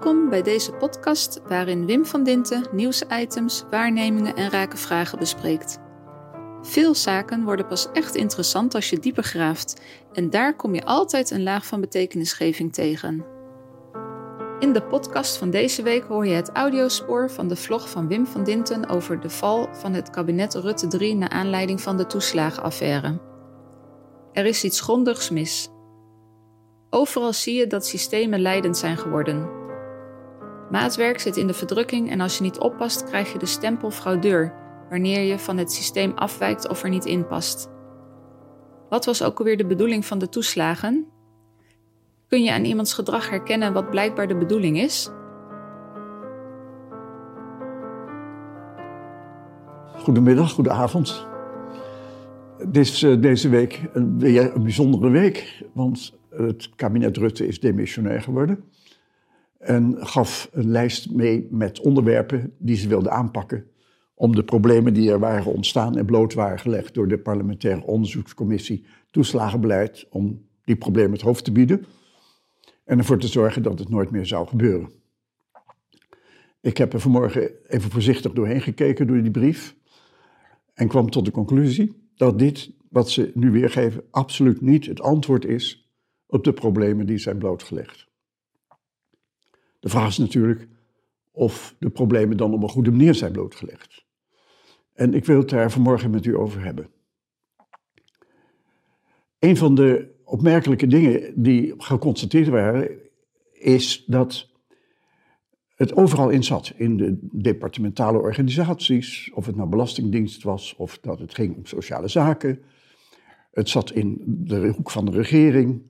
Welkom bij deze podcast waarin Wim van Dinten nieuwsitems, waarnemingen en rake vragen bespreekt. Veel zaken worden pas echt interessant als je dieper graaft en daar kom je altijd een laag van betekenisgeving tegen. In de podcast van deze week hoor je het audiospoor van de vlog van Wim van Dinten over de val van het kabinet Rutte 3 naar aanleiding van de toeslagenaffaire. Er is iets grondigs mis. Overal zie je dat systemen leidend zijn geworden. Maatwerk zit in de verdrukking en als je niet oppast, krijg je de stempel fraudeur wanneer je van het systeem afwijkt of er niet in past. Wat was ook alweer de bedoeling van de toeslagen? Kun je aan iemands gedrag herkennen wat blijkbaar de bedoeling is? Goedemiddag, goedenavond. Het is uh, deze week een, een bijzondere week, want het kabinet Rutte is demissionair geworden. En gaf een lijst mee met onderwerpen die ze wilden aanpakken om de problemen die er waren ontstaan en bloot waren gelegd door de parlementaire onderzoekscommissie toeslagenbeleid, om die problemen het hoofd te bieden en ervoor te zorgen dat het nooit meer zou gebeuren. Ik heb er vanmorgen even voorzichtig doorheen gekeken door die brief en kwam tot de conclusie dat dit, wat ze nu weergeven, absoluut niet het antwoord is op de problemen die zijn blootgelegd. De vraag is natuurlijk of de problemen dan op een goede manier zijn blootgelegd. En ik wil het daar vanmorgen met u over hebben. Een van de opmerkelijke dingen die geconstateerd waren, is dat het overal in zat. In de departementale organisaties, of het nou belastingdienst was, of dat het ging om sociale zaken. Het zat in de hoek van de regering.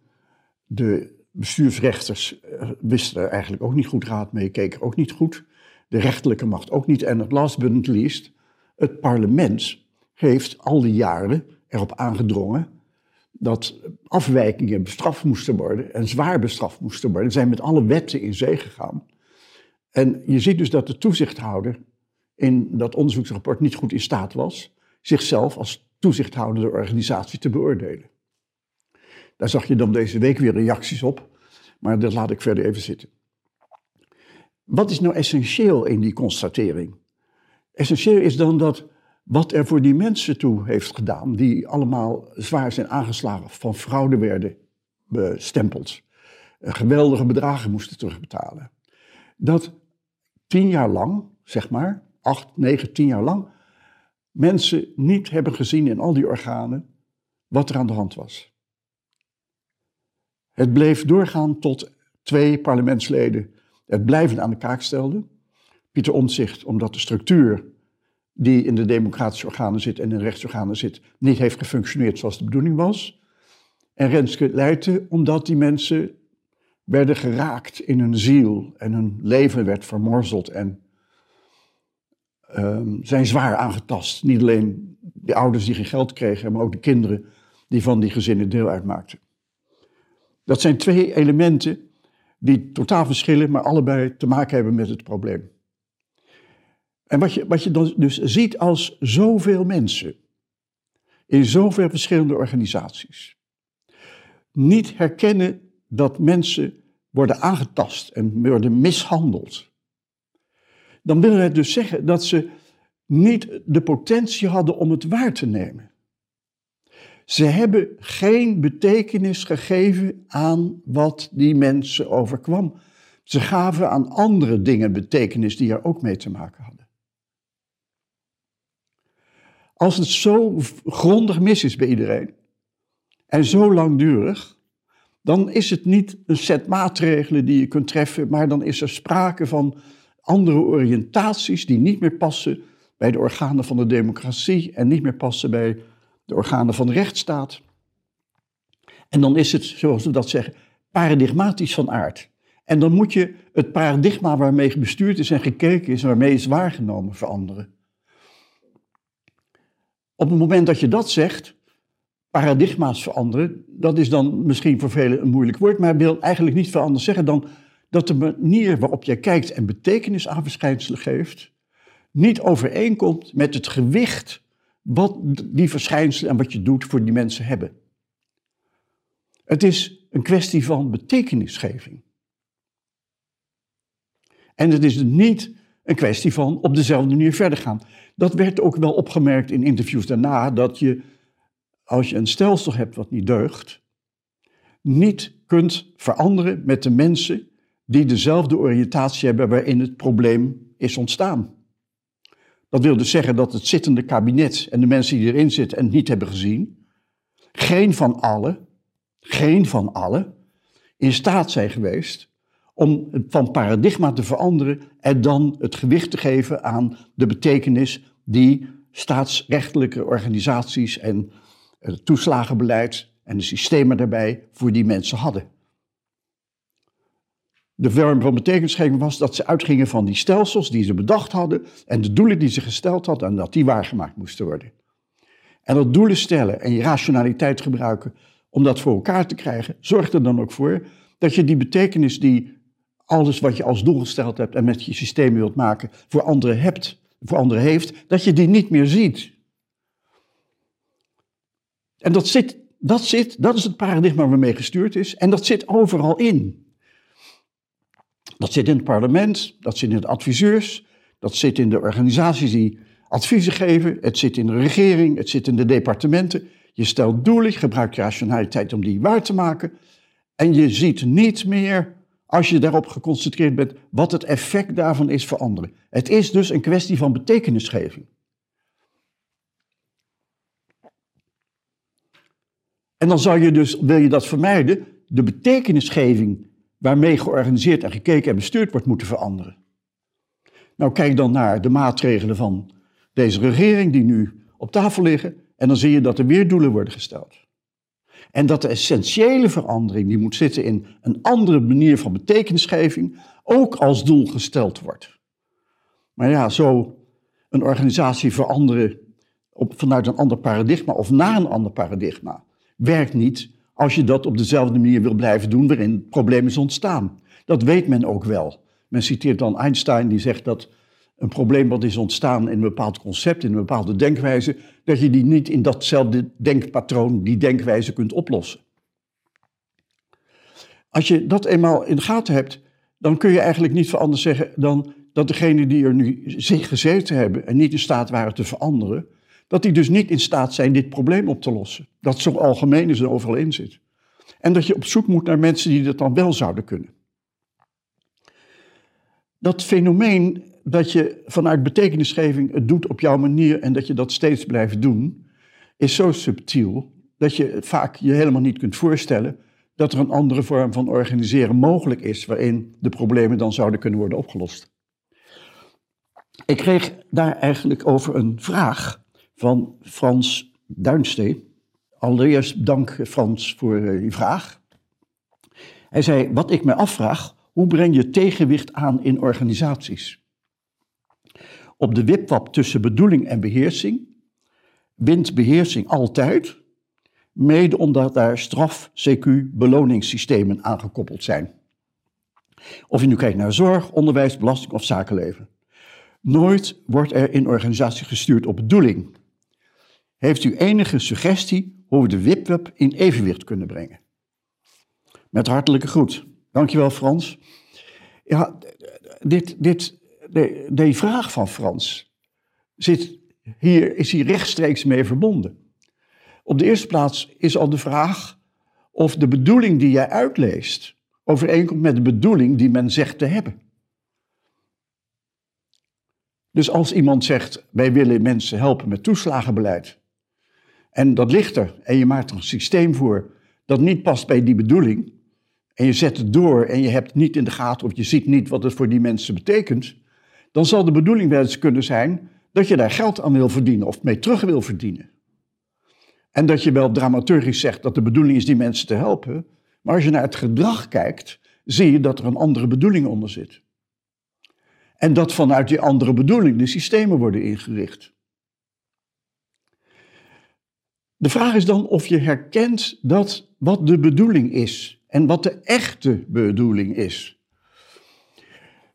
De bestuursrechters eh, wisten er eigenlijk ook niet goed raad mee, keken ook niet goed. De rechterlijke macht ook niet. En last but not least, het parlement heeft al die jaren erop aangedrongen dat afwijkingen bestraft moesten worden en zwaar bestraft moesten worden. Ze zijn met alle wetten in zee gegaan. En je ziet dus dat de toezichthouder in dat onderzoeksrapport niet goed in staat was zichzelf als toezichthoudende organisatie te beoordelen. Daar zag je dan deze week weer reacties op, maar dat laat ik verder even zitten. Wat is nou essentieel in die constatering? Essentieel is dan dat wat er voor die mensen toe heeft gedaan, die allemaal zwaar zijn aangeslagen, van fraude werden bestempeld, geweldige bedragen moesten terugbetalen, dat tien jaar lang, zeg maar, acht, negen, tien jaar lang, mensen niet hebben gezien in al die organen wat er aan de hand was. Het bleef doorgaan tot twee parlementsleden het blijvend aan de kaak stelden. Pieter Omtzigt, omdat de structuur die in de democratische organen zit en in de rechtsorganen zit, niet heeft gefunctioneerd zoals de bedoeling was. En Renske Leijten, omdat die mensen werden geraakt in hun ziel en hun leven werd vermorzeld en um, zijn zwaar aangetast. Niet alleen de ouders die geen geld kregen, maar ook de kinderen die van die gezinnen deel uitmaakten. Dat zijn twee elementen die totaal verschillen, maar allebei te maken hebben met het probleem. En wat je, wat je dan dus ziet als zoveel mensen in zoveel verschillende organisaties niet herkennen dat mensen worden aangetast en worden mishandeld, dan wil het dus zeggen dat ze niet de potentie hadden om het waar te nemen. Ze hebben geen betekenis gegeven aan wat die mensen overkwam. Ze gaven aan andere dingen betekenis die er ook mee te maken hadden. Als het zo grondig mis is bij iedereen en zo langdurig, dan is het niet een set maatregelen die je kunt treffen, maar dan is er sprake van andere oriëntaties die niet meer passen bij de organen van de democratie en niet meer passen bij organen van de rechtsstaat. En dan is het, zoals we dat zeggen, paradigmatisch van aard. En dan moet je het paradigma waarmee bestuurd is en gekeken is waarmee is waargenomen veranderen. Op het moment dat je dat zegt, paradigma's veranderen, dat is dan misschien voor velen een moeilijk woord, maar wil eigenlijk niet veel anders zeggen dan dat de manier waarop jij kijkt en betekenis aan verschijnselen geeft, niet overeenkomt met het gewicht wat die verschijnselen en wat je doet voor die mensen hebben. Het is een kwestie van betekenisgeving. En het is niet een kwestie van op dezelfde manier verder gaan. Dat werd ook wel opgemerkt in interviews daarna, dat je, als je een stelsel hebt wat niet deugt, niet kunt veranderen met de mensen die dezelfde oriëntatie hebben waarin het probleem is ontstaan. Dat wil dus zeggen dat het zittende kabinet en de mensen die erin zitten en het niet hebben gezien, geen van allen, geen van allen, in staat zijn geweest om van paradigma te veranderen en dan het gewicht te geven aan de betekenis die staatsrechtelijke organisaties en het toeslagenbeleid en de systemen daarbij voor die mensen hadden. De vorm van betekenisgeving was dat ze uitgingen van die stelsels die ze bedacht hadden en de doelen die ze gesteld hadden en dat die waargemaakt moesten worden. En dat doelen stellen en je rationaliteit gebruiken om dat voor elkaar te krijgen, zorgt er dan ook voor dat je die betekenis die alles wat je als doel gesteld hebt en met je systeem wilt maken, voor anderen hebt, voor anderen heeft, dat je die niet meer ziet. En dat zit, dat zit, dat is het paradigma waarmee gestuurd is, en dat zit overal in. Dat zit in het parlement, dat zit in de adviseurs, dat zit in de organisaties die adviezen geven, het zit in de regering, het zit in de departementen. Je stelt doelen, je gebruikt rationaliteit om die waar te maken. En je ziet niet meer, als je daarop geconcentreerd bent, wat het effect daarvan is voor anderen. Het is dus een kwestie van betekenisgeving. En dan zou je dus, wil je dat vermijden, de betekenisgeving waarmee georganiseerd en gekeken en bestuurd wordt moeten veranderen. Nou, kijk dan naar de maatregelen van deze regering die nu op tafel liggen en dan zie je dat er weer doelen worden gesteld. En dat de essentiële verandering die moet zitten in een andere manier van betekenisgeving ook als doel gesteld wordt. Maar ja, zo een organisatie veranderen op, vanuit een ander paradigma of naar een ander paradigma werkt niet als je dat op dezelfde manier wil blijven doen waarin problemen is ontstaan. Dat weet men ook wel. Men citeert dan Einstein die zegt dat een probleem wat is ontstaan in een bepaald concept, in een bepaalde denkwijze, dat je die niet in datzelfde denkpatroon, die denkwijze kunt oplossen. Als je dat eenmaal in de gaten hebt, dan kun je eigenlijk niet anders zeggen dan dat degenen die er nu zich gezeten hebben en niet in staat waren te veranderen, dat die dus niet in staat zijn dit probleem op te lossen. Dat zo algemeen is en overal in zit. En dat je op zoek moet naar mensen die dat dan wel zouden kunnen. Dat fenomeen dat je vanuit betekenisgeving het doet op jouw manier en dat je dat steeds blijft doen, is zo subtiel dat je vaak je helemaal niet kunt voorstellen dat er een andere vorm van organiseren mogelijk is waarin de problemen dan zouden kunnen worden opgelost. Ik kreeg daar eigenlijk over een vraag van Frans Duinstee. Allereerst dank Frans voor eh, die vraag. Hij zei, wat ik me afvraag, hoe breng je tegenwicht aan in organisaties? Op de wipwap tussen bedoeling en beheersing wint beheersing altijd, mede omdat daar straf-CQ-beloningssystemen aangekoppeld zijn. Of je nu kijkt naar zorg, onderwijs, belasting of zakenleven. Nooit wordt er in organisatie gestuurd op bedoeling. Heeft u enige suggestie hoe we de wipwap in evenwicht kunnen brengen? Met hartelijke groet. Dankjewel Frans. Ja, dit, dit, de, de vraag van Frans zit hier, is hier rechtstreeks mee verbonden. Op de eerste plaats is al de vraag of de bedoeling die jij uitleest overeenkomt met de bedoeling die men zegt te hebben. Dus als iemand zegt, wij willen mensen helpen met toeslagenbeleid, en dat ligt er, en je maakt er een systeem voor dat niet past bij die bedoeling, en je zet het door en je hebt niet in de gaten of je ziet niet wat het voor die mensen betekent, dan zal de bedoeling wel eens kunnen zijn dat je daar geld aan wil verdienen of mee terug wil verdienen. En dat je wel dramaturgisch zegt dat de bedoeling is die mensen te helpen, maar als je naar het gedrag kijkt, zie je dat er een andere bedoeling onder zit. En dat vanuit die andere bedoeling de systemen worden ingericht. De vraag is dan of je herkent dat wat de bedoeling is en wat de echte bedoeling is.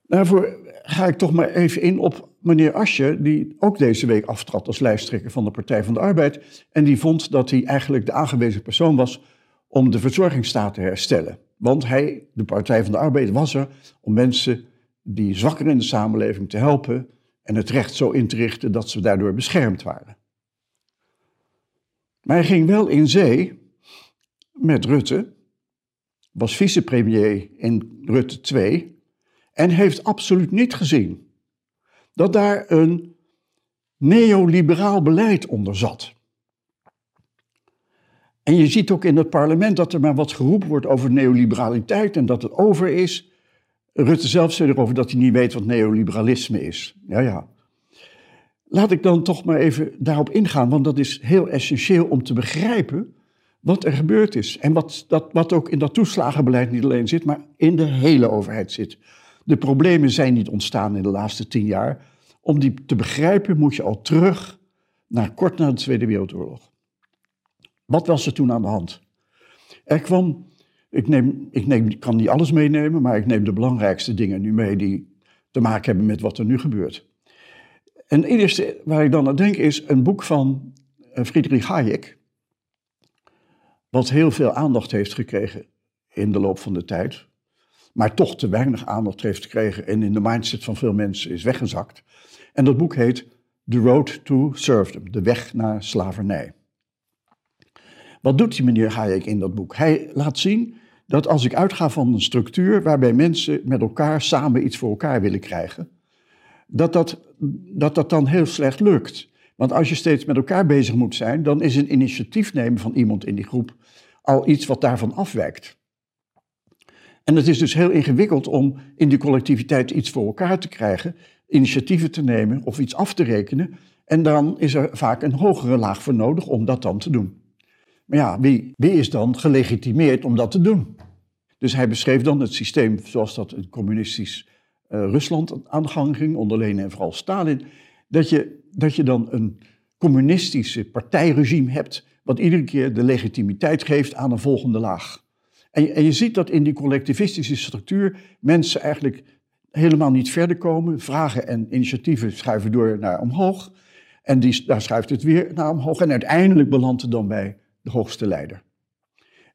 Daarvoor ga ik toch maar even in op meneer Asje, die ook deze week aftrad als lijsttrekker van de Partij van de Arbeid. En die vond dat hij eigenlijk de aangewezen persoon was om de verzorgingsstaat te herstellen. Want hij, de Partij van de Arbeid, was er om mensen die zwakker in de samenleving te helpen en het recht zo in te richten dat ze daardoor beschermd waren. Maar hij ging wel in zee met Rutte, was vicepremier in Rutte 2 en heeft absoluut niet gezien dat daar een neoliberaal beleid onder zat. En je ziet ook in het parlement dat er maar wat geroepen wordt over neoliberaliteit en dat het over is. Rutte zelf zei erover dat hij niet weet wat neoliberalisme is. Ja, ja. Laat ik dan toch maar even daarop ingaan, want dat is heel essentieel om te begrijpen wat er gebeurd is. En wat, dat, wat ook in dat toeslagenbeleid niet alleen zit, maar in de hele overheid zit. De problemen zijn niet ontstaan in de laatste tien jaar. Om die te begrijpen moet je al terug naar kort na de Tweede Wereldoorlog. Wat was er toen aan de hand? Er kwam, ik, neem, ik neem, kan niet alles meenemen, maar ik neem de belangrijkste dingen nu mee die te maken hebben met wat er nu gebeurt. En het eerste waar ik dan aan denk is een boek van eh, Friedrich Hayek, wat heel veel aandacht heeft gekregen in de loop van de tijd, maar toch te weinig aandacht heeft gekregen en in de mindset van veel mensen is weggezakt. En dat boek heet The Road to Serfdom, de weg naar slavernij. Wat doet die meneer Hayek in dat boek? Hij laat zien dat als ik uitga van een structuur waarbij mensen met elkaar samen iets voor elkaar willen krijgen, dat dat, dat, dat dan heel slecht lukt. Want als je steeds met elkaar bezig moet zijn, dan is een initiatief nemen van iemand in die groep al iets wat daarvan afwijkt. En het is dus heel ingewikkeld om in die collectiviteit iets voor elkaar te krijgen, initiatieven te nemen of iets af te rekenen. En dan is er vaak een hogere laag voor nodig om dat dan te doen. Maar ja, wie, wie is dan gelegitimeerd om dat te doen? Dus hij beschreef dan het systeem zoals dat in communistisch Rusland aan de gang ging, onder Lenin en vooral Stalin. Dat je, dat je dan een communistische partijregime hebt, wat iedere keer de legitimiteit geeft aan een volgende laag. En, en je ziet dat in die collectivistische structuur mensen eigenlijk helemaal niet verder komen. Vragen en initiatieven schuiven door naar omhoog. En die, daar schuift het weer naar omhoog. En uiteindelijk belandt het dan bij de hoogste leider.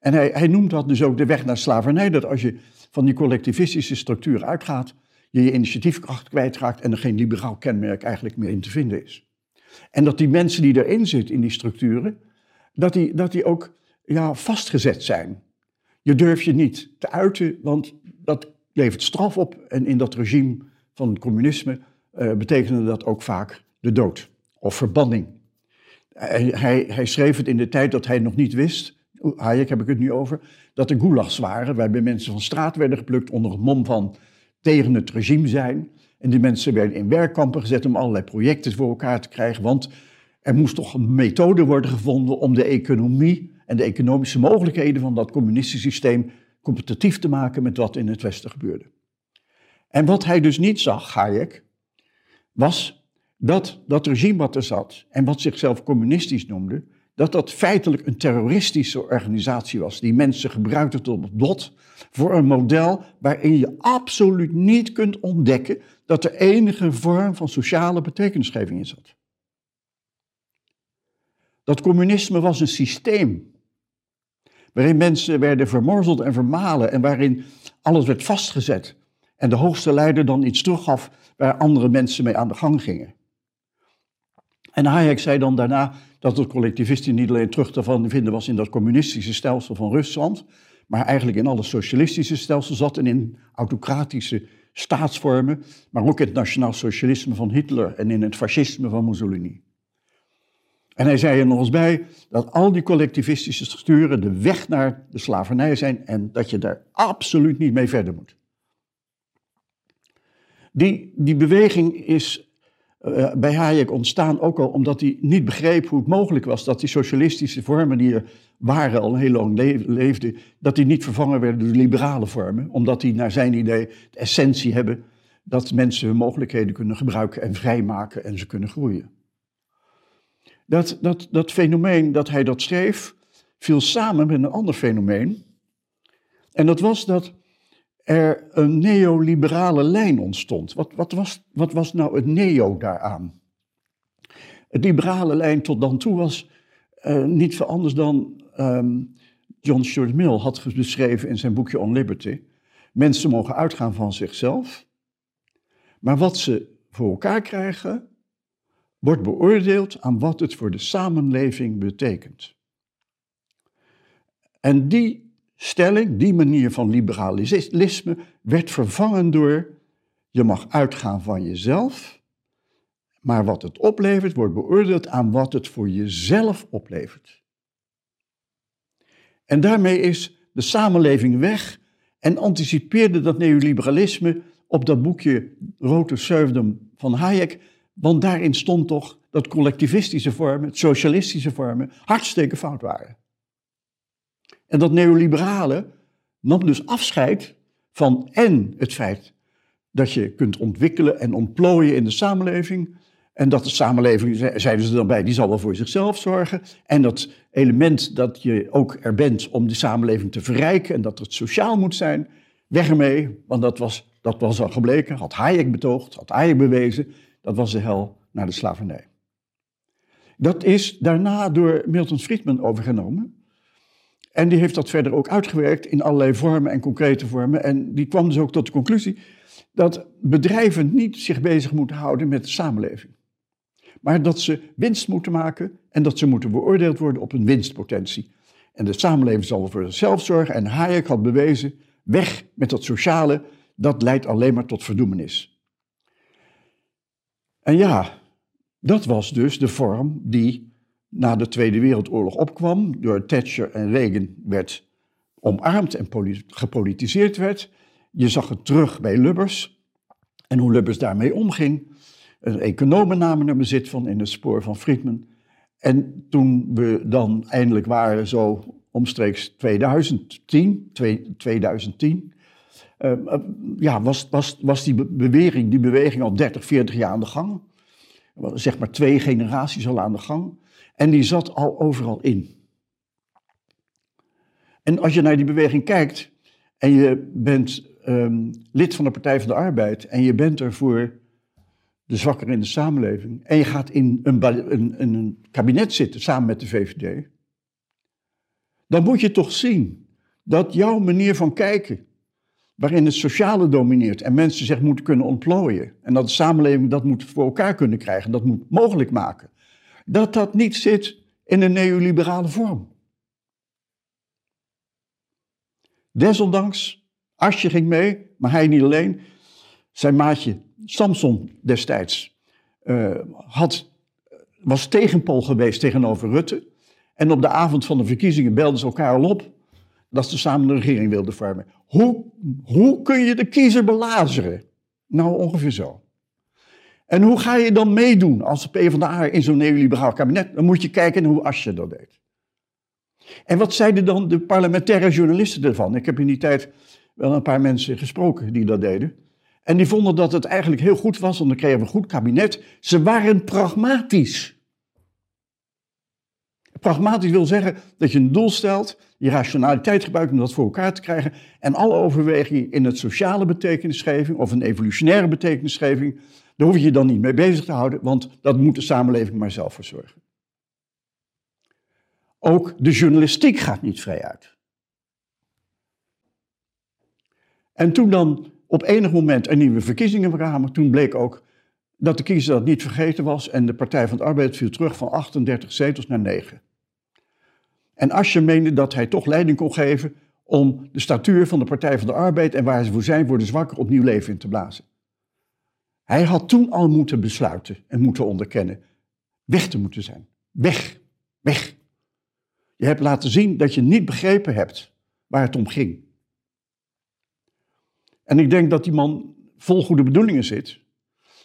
En hij, hij noemt dat dus ook de weg naar slavernij. Dat als je van die collectivistische structuur uitgaat, je je initiatiefkracht kwijtraakt en er geen liberaal kenmerk eigenlijk meer in te vinden is. En dat die mensen die erin zitten in die structuren, dat die, dat die ook ja, vastgezet zijn. Je durft je niet te uiten, want dat levert straf op. En in dat regime van communisme uh, betekende dat ook vaak de dood of verbanning. Hij, hij, schreef het in de tijd dat hij nog niet wist, Hayek heb ik het nu over, dat er gulags waren waarbij mensen van straat werden geplukt onder het mom van tegen het regime zijn. En die mensen werden in werkkampen gezet om allerlei projecten voor elkaar te krijgen, want er moest toch een methode worden gevonden om de economie en de economische mogelijkheden van dat communistische systeem competitief te maken met wat in het Westen gebeurde. En wat hij dus niet zag, Hayek, was dat dat regime wat er zat en wat zichzelf communistisch noemde, dat dat feitelijk een terroristische organisatie was, die mensen gebruikte tot dot voor een model waarin je absoluut niet kunt ontdekken dat er enige vorm van sociale betekenisgeving in zat. Dat communisme was een systeem waarin mensen werden vermorzeld en vermalen en waarin alles werd vastgezet en de hoogste leider dan iets teruggaf waar andere mensen mee aan de gang gingen. En Hayek zei dan daarna dat het collectivisme niet alleen terug te vinden was in dat communistische stelsel van Rusland, maar eigenlijk in alle socialistische stelsels zat en in autocratische staatsvormen, maar ook in het nationaal socialisme van Hitler en in het fascisme van Mussolini. En hij zei er nog eens bij dat al die collectivistische structuren de weg naar de slavernij zijn en dat je daar absoluut niet mee verder moet. Die, die beweging is uh, bij Hayek ontstaan ook al omdat hij niet begreep hoe het mogelijk was dat die socialistische vormen die er waren al heel lang leefden, dat die niet vervangen werden door liberale vormen, omdat die naar zijn idee de essentie hebben dat mensen hun mogelijkheden kunnen gebruiken en vrijmaken en ze kunnen groeien. Dat, dat, dat fenomeen dat hij dat schreef, viel samen met een ander fenomeen. En dat was dat er een neoliberale lijn ontstond. Wat, wat, was, wat was nou het neo daaraan? Het liberale lijn tot dan toe was uh, niet veel anders dan um, John Stuart Mill had beschreven in zijn boekje On Liberty. Mensen mogen uitgaan van zichzelf Maar wat ze voor elkaar krijgen, wordt beoordeeld aan wat het voor de samenleving betekent. En die stelling, die manier van liberalisme, werd vervangen door je mag uitgaan van jezelf, maar wat het oplevert wordt beoordeeld aan wat het voor jezelf oplevert. En daarmee is de samenleving weg en anticipeerde dat neoliberalisme op dat boekje Rote Serfdom van Hayek, want daarin stond toch dat collectivistische vormen, socialistische vormen, hartstikke fout waren. En dat neoliberale nam dus afscheid van en het feit dat je kunt ontwikkelen en ontplooien in de samenleving. En dat de samenleving, zeiden ze dan bij, die zal wel voor zichzelf zorgen. En dat element dat je ook er bent om de samenleving te verrijken en dat het sociaal moet zijn, weg ermee, want dat was, dat was al gebleken, had Hayek betoogd, had Hayek bewezen, dat was de hel naar de slavernij. Dat is daarna door Milton Friedman overgenomen. En die heeft dat verder ook uitgewerkt in allerlei vormen en concrete vormen. En die kwam dus ook tot de conclusie dat bedrijven niet zich bezig moeten houden met de samenleving. Maar dat ze winst moeten maken en dat ze moeten beoordeeld worden op hun winstpotentie. En de samenleving zal voor zichzelf zorgen. En Hayek had bewezen, weg met dat sociale, dat leidt alleen maar tot verdoemenis. En ja, dat was dus de vorm die na de Tweede Wereldoorlog opkwam, door Thatcher en Reagan werd omarmd en gepolitiseerd werd. Je zag het terug bij Lubbers en hoe Lubbers daarmee omging. Economen namen er bezit van in het spoor van Friedman. En toen we dan eindelijk waren, zo omstreeks 2010, 2010 uh, ja, was, was, was die beweging, die beweging al 30, 40 jaar aan de gang. Zeg maar twee generaties al aan de gang. En die zat al overal in. En als je naar die beweging kijkt en je bent um, lid van de Partij van de Arbeid en je bent er voor de zwakkeren in de samenleving en je gaat in een, een, een kabinet zitten samen met de VVD, dan moet je toch zien dat jouw manier van kijken, waarin het sociale domineert en mensen zich moeten kunnen ontplooien en dat de samenleving dat moet voor elkaar kunnen krijgen, dat moet mogelijk maken, dat dat niet zit in een neoliberale vorm. Desondanks Asje ging mee, maar hij niet alleen. Zijn maatje Samson destijds uh, had, was tegenpol geweest tegenover Rutte. En op de avond van de verkiezingen belden ze elkaar al op dat ze samen een regering wilden vormen. Hoe, hoe kun je de kiezer belazeren? Nou, ongeveer zo. En hoe ga je dan meedoen als de PvdA in zo'n neoliberaal kabinet? Dan moet je kijken hoe Asje dat deed. En wat zeiden dan de parlementaire journalisten ervan? Ik heb in die tijd wel een paar mensen gesproken die dat deden. En die vonden dat het eigenlijk heel goed was, want dan kregen we een goed kabinet. Ze waren pragmatisch. Pragmatisch wil zeggen dat je een doel stelt, je rationaliteit gebruikt om dat voor elkaar te krijgen. En alle overwegingen in het sociale betekenisgeving of een evolutionaire betekenisgeving, daar hoef je je dan niet mee bezig te houden, want dat moet de samenleving maar zelf voor zorgen. Ook de journalistiek gaat niet vrij uit. En toen dan op enig moment er nieuwe verkiezingen kwamen, toen bleek ook dat de kiezer dat niet vergeten was en de Partij van de Arbeid viel terug van 38 zetels naar 9. En Asje meende dat hij toch leiding kon geven om de statuur van de Partij van de Arbeid en waar ze voor zijn voor de zwakker opnieuw leven in te blazen. Hij had toen al moeten besluiten en moeten onderkennen weg te moeten zijn. Weg, weg. Je hebt laten zien dat je niet begrepen hebt waar het om ging. En ik denk dat die man vol goede bedoelingen zit.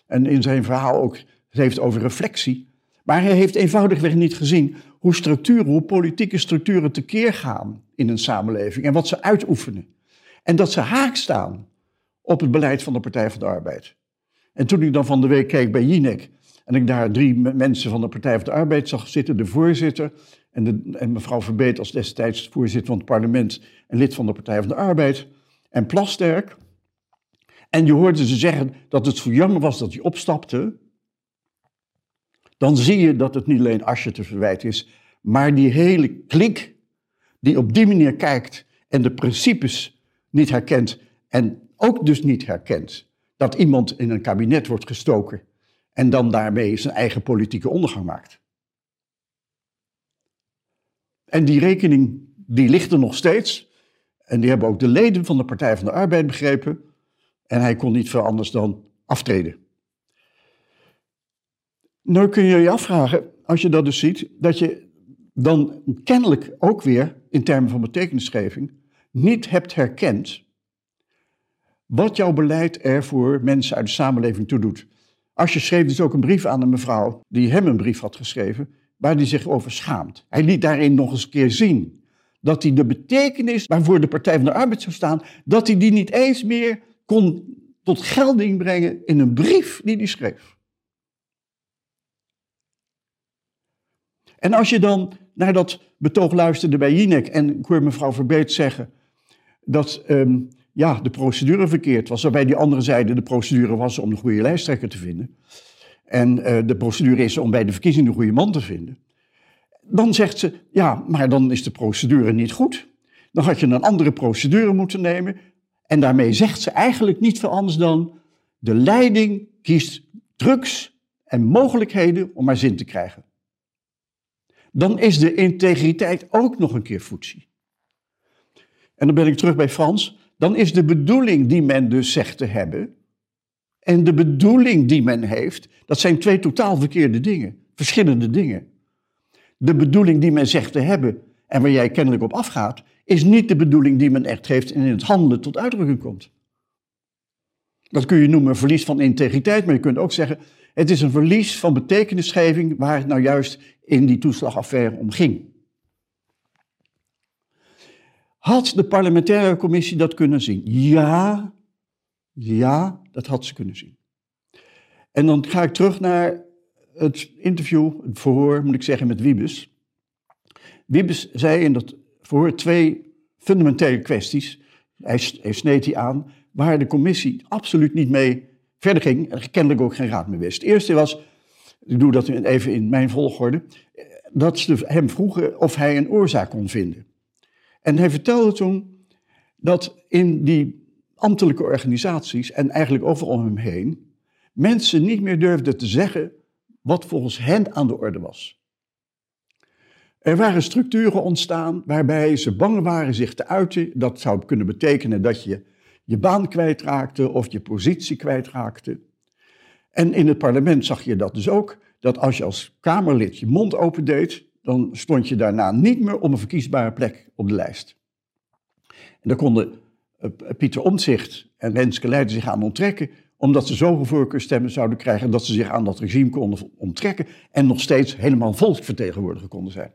En in zijn verhaal ook heeft over reflectie. Maar hij heeft eenvoudigweg niet gezien hoe structuren, hoe politieke structuren tekeer gaan in een samenleving en wat ze uitoefenen. En dat ze haak staan op het beleid van de Partij van de Arbeid. En toen ik dan van de week keek bij Jinek en ik daar drie mensen van de Partij van de Arbeid zag zitten, de voorzitter en, de, en mevrouw Verbeet als destijds voorzitter van het parlement en lid van de Partij van de Arbeid en Plasterk, en je hoorde ze zeggen dat het zo jammer was dat hij opstapte, dan zie je dat het niet alleen Asje te verwijten is, maar die hele klik die op die manier kijkt en de principes niet herkent en ook dus niet herkent dat iemand in een kabinet wordt gestoken en dan daarmee zijn eigen politieke ondergang maakt. En die rekening die ligt er nog steeds. En die hebben ook de leden van de Partij van de Arbeid begrepen. En hij kon niet veel anders dan aftreden. Nu kun je je afvragen, als je dat dus ziet, dat je dan kennelijk ook weer in termen van betekenisgeving niet hebt herkend wat jouw beleid er voor mensen uit de samenleving toe doet. Asje schreef dus ook een brief aan een mevrouw die hem een brief had geschreven, waar hij zich over schaamt. Hij liet daarin nog eens een keer zien dat hij de betekenis waarvoor de Partij van de Arbeid zou staan, dat hij die niet eens meer kon tot gelding brengen in een brief die hij schreef. En als je dan naar dat betoog luisterde bij Jinek en ik hoor mevrouw Verbeet zeggen dat ehm, ja, de procedure verkeerd was, waarbij die andere zeiden de procedure was om de goede lijsttrekker te vinden. En uh, de procedure is om bij de verkiezing de goede man te vinden. Dan zegt ze, ja, maar dan is de procedure niet goed. Dan had je een andere procedure moeten nemen. En daarmee zegt ze eigenlijk niet veel anders dan, de leiding kiest drugs en mogelijkheden om maar zin te krijgen. Dan is de integriteit ook nog een keer voetzie. En dan ben ik terug bij Frans. Dan is de bedoeling die men dus zegt te hebben, en de bedoeling die men heeft, dat zijn twee totaal verkeerde dingen, verschillende dingen. De bedoeling die men zegt te hebben en waar jij kennelijk op afgaat, is niet de bedoeling die men echt heeft en in het handelen tot uitdrukking komt. Dat kun je noemen verlies van integriteit, maar je kunt ook zeggen, het is een verlies van betekenisgeving waar het nou juist in die toeslagaffaire om ging. Had de parlementaire commissie dat kunnen zien? Ja, ja, dat had ze kunnen zien. En dan ga ik terug naar het interview, het verhoor, moet ik zeggen, met Wiebes. Wiebes zei in dat verhoor twee fundamentele kwesties. Hij, sneed die aan, waar de commissie absoluut niet mee verder ging en kennelijk ook geen raad meer wist. Het eerste was, ik doe dat even in mijn volgorde, dat ze hem vroegen of hij een oorzaak kon vinden. En hij vertelde toen dat in die ambtelijke organisaties en eigenlijk overal om hem heen, mensen niet meer durfden te zeggen wat volgens hen aan de orde was. Er waren structuren ontstaan waarbij ze bang waren zich te uiten. Dat zou kunnen betekenen dat je je baan kwijtraakte of je positie kwijtraakte. En in het parlement zag je dat dus ook, dat als je als Kamerlid je mond opendeed, dan stond je daarna niet meer op een verkiesbare plek op de lijst. En dan konden eh, Pieter Omtzigt en Renske Leijden zich aan onttrekken, omdat ze zoveel voorkeurstemmen zouden krijgen dat ze zich aan dat regime konden onttrekken en nog steeds helemaal volksvertegenwoordiger konden zijn.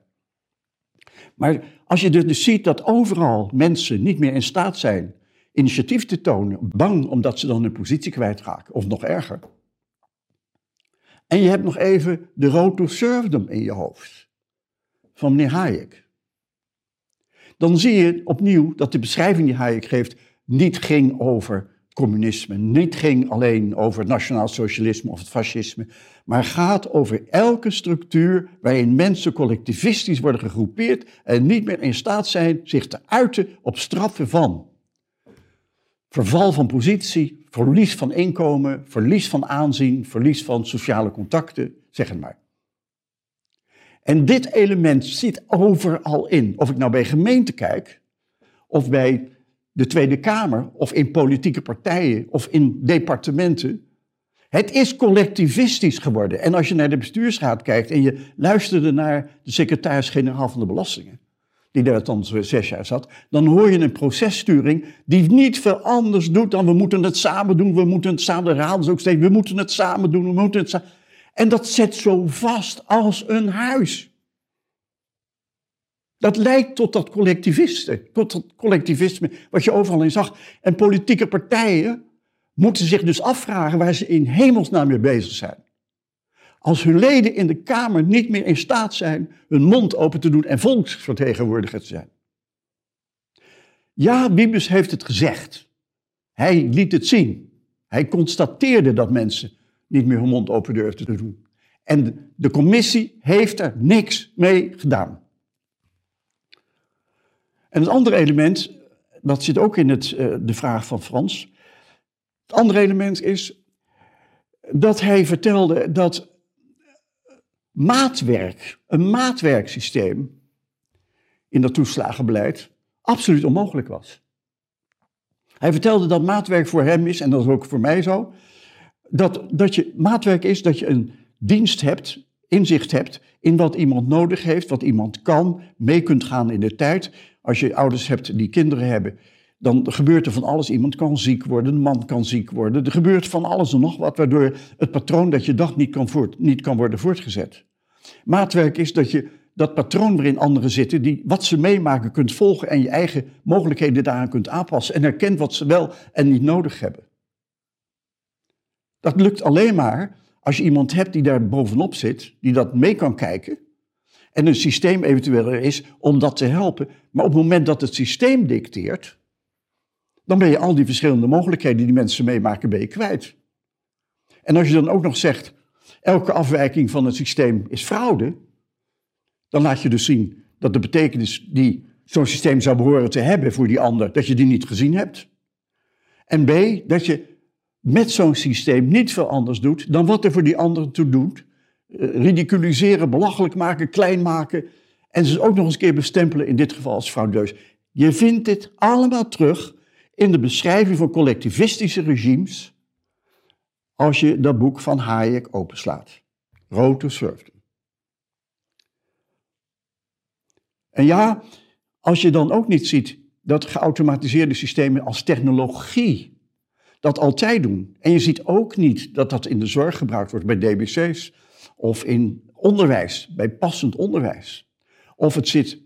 Maar als je dus ziet dat overal mensen niet meer in staat zijn initiatief te tonen, bang omdat ze dan hun positie kwijtraken, of nog erger. En je hebt nog even de road to serfdom in je hoofd, van meneer Hayek dan zie je opnieuw dat de beschrijving die Hayek geeft niet ging over communisme, niet ging alleen over nationaal socialisme of het fascisme, maar gaat over elke structuur waarin mensen collectivistisch worden gegroepeerd en niet meer in staat zijn zich te uiten op straffen van. Verval van positie, verlies van inkomen, verlies van aanzien, verlies van sociale contacten, zeg het maar. En dit element zit overal in. Of ik nou bij gemeenten kijk, of bij de Tweede Kamer, of in politieke partijen, of in departementen. Het is collectivistisch geworden. En als je naar de bestuursraad kijkt en je luisterde naar de secretaris-generaal van de Belastingen, die daar dan zes jaar zat, dan hoor je een processturing die niet veel anders doet dan we moeten het samen doen, we moeten het samen, de raad ook steeds, we moeten het samen doen, we moeten het samen. En dat zet zo vast als een huis. Dat leidt tot dat collectivisme, tot dat collectivisme wat je overal in zag. En politieke partijen moeten zich dus afvragen waar ze in hemelsnaam mee bezig zijn. Als hun leden in de Kamer niet meer in staat zijn hun mond open te doen en volksvertegenwoordiger te zijn. Ja, Wiebes heeft het gezegd. Hij liet het zien. Hij constateerde dat mensen niet meer hun mond open durfde te doen. En de commissie heeft er niks mee gedaan. En het andere element, dat zit ook in het, uh, de vraag van Frans. Het andere element is dat hij vertelde dat maatwerk, een maatwerksysteem in dat toeslagenbeleid absoluut onmogelijk was. Hij vertelde dat maatwerk voor hem is, en dat is ook voor mij zo, dat, dat je, maatwerk is dat je een dienst hebt, inzicht hebt in wat iemand nodig heeft, wat iemand kan, mee kunt gaan in de tijd. Als je ouders hebt die kinderen hebben, dan gebeurt er van alles. Iemand kan ziek worden, een man kan ziek worden. Er gebeurt van alles en nog wat, waardoor het patroon dat je dacht niet kan, voort, niet kan worden voortgezet. Maatwerk is dat je dat patroon waarin anderen zitten, die wat ze meemaken kunt volgen en je eigen mogelijkheden daaraan kunt aanpassen en herkent wat ze wel en niet nodig hebben. Dat lukt alleen maar als je iemand hebt die daar bovenop zit, die dat mee kan kijken en een systeem eventueel er is om dat te helpen. Maar op het moment dat het systeem dicteert, dan ben je al die verschillende mogelijkheden die mensen meemaken, ben je kwijt. En als je dan ook nog zegt, elke afwijking van het systeem is fraude, dan laat je dus zien dat de betekenis die zo'n systeem zou behoren te hebben voor die ander, dat je die niet gezien hebt. En B, dat je met zo'n systeem niet veel anders doet dan wat er voor die ander toe doet. Uh, ridiculiseren, belachelijk maken, klein maken en ze ook nog eens een keer bestempelen, in dit geval als fraudeus. Je vindt dit allemaal terug in de beschrijving van collectivistische regimes als je dat boek van Hayek openslaat. Rood Serfdom. En ja, als je dan ook niet ziet dat geautomatiseerde systemen als technologie dat altijd doen. En je ziet ook niet dat dat in de zorg gebruikt wordt bij DBC's of in onderwijs, bij passend onderwijs. Of het zit,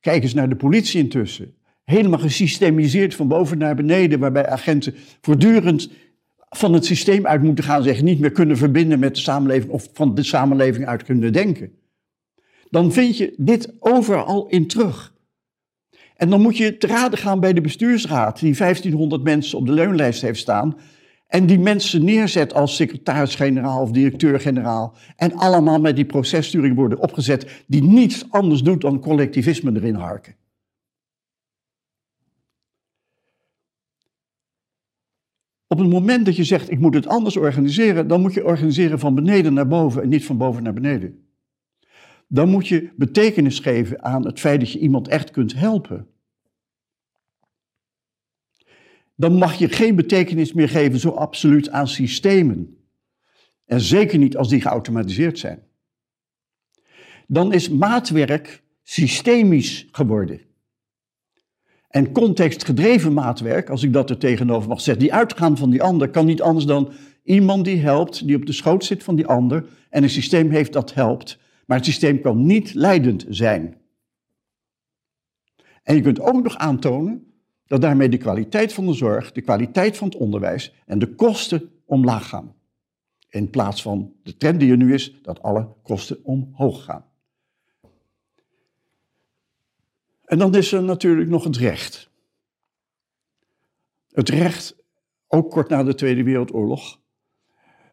kijk eens naar de politie intussen, helemaal gesystemiseerd van boven naar beneden, waarbij agenten voortdurend van het systeem uit moeten gaan, zich niet meer kunnen verbinden met de samenleving of van de samenleving uit kunnen denken dan vind je dit overal in terug. En dan moet je te raden gaan bij de bestuursraad, die 1500 mensen op de leunlijst heeft staan. En die mensen neerzet als secretaris-generaal of directeur-generaal. En allemaal met die processturing worden opgezet, die niets anders doet dan collectivisme erin harken. Op het moment dat je zegt, ik moet het anders organiseren, dan moet je organiseren van beneden naar boven en niet van boven naar beneden dan moet je betekenis geven aan het feit dat je iemand echt kunt helpen. Dan mag je geen betekenis meer geven zo absoluut aan systemen. En zeker niet als die geautomatiseerd zijn. Dan is maatwerk systemisch geworden. En contextgedreven maatwerk, als ik dat er tegenover mag zetten, die uitgaan van die ander, kan niet anders dan iemand die helpt, die op de schoot zit van die ander en een systeem heeft dat helpt, maar het systeem kan niet leidend zijn. En je kunt ook nog aantonen dat daarmee de kwaliteit van de zorg, de kwaliteit van het onderwijs en de kosten omlaag gaan. In plaats van de trend die er nu is, dat alle kosten omhoog gaan. En dan is er natuurlijk nog het recht. Het recht, ook kort na de Tweede Wereldoorlog,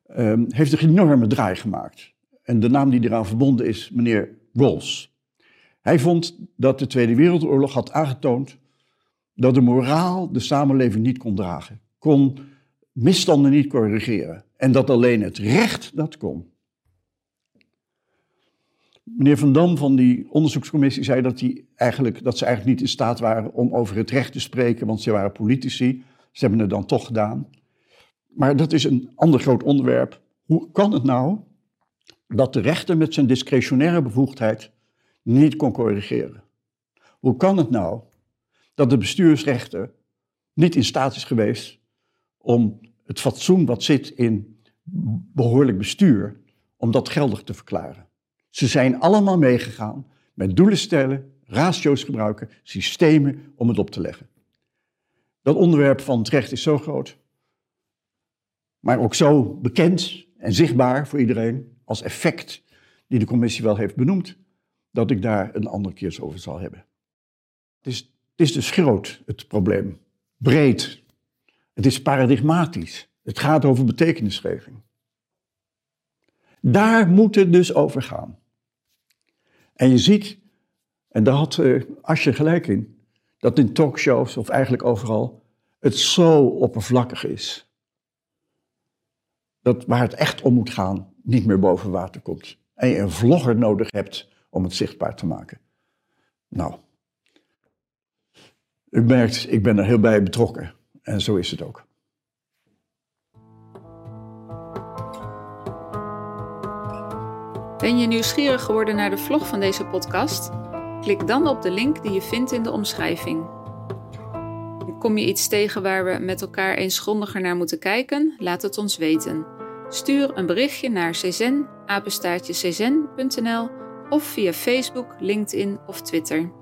ehm, heeft een enorme draai gemaakt. En de naam die eraan verbonden is, meneer Rawls. Hij vond dat de Tweede Wereldoorlog had aangetoond dat de moraal de samenleving niet kon dragen, kon misstanden niet corrigeren en dat alleen het recht dat kon. Meneer Van Dam van die onderzoekscommissie zei dat, die eigenlijk, dat ze eigenlijk niet in staat waren om over het recht te spreken, want ze waren politici. Ze hebben het dan toch gedaan. Maar dat is een ander groot onderwerp. Hoe kan het nou dat de rechter met zijn discretionaire bevoegdheid niet kon corrigeren. Hoe kan het nou dat de bestuursrechter niet in staat is geweest om het fatsoen wat zit in behoorlijk bestuur, om dat geldig te verklaren? Ze zijn allemaal meegegaan met doelen stellen, ratio's gebruiken, systemen om het op te leggen. Dat onderwerp van het recht is zo groot, maar ook zo bekend en zichtbaar voor iedereen, als effect die de commissie wel heeft benoemd, dat ik daar een andere keer over zal hebben. Het is, het is dus groot, het probleem. Breed. Het is paradigmatisch. Het gaat over betekenisgeving. Daar moet het dus over gaan. En je ziet, en daar had uh, Asje gelijk in, dat in talkshows of eigenlijk overal het zo oppervlakkig is. dat waar het echt om moet gaan niet meer boven water komt. En je een vlogger nodig hebt om het zichtbaar te maken. Nou, u merkt, ik ben er heel bij betrokken. En zo is het ook. Ben je nieuwsgierig geworden naar de vlog van deze podcast? Klik dan op de link die je vindt in de omschrijving. Kom je iets tegen waar we met elkaar eens grondiger naar moeten kijken? Laat het ons weten. Stuur een berichtje naar czen, of via Facebook, LinkedIn of Twitter.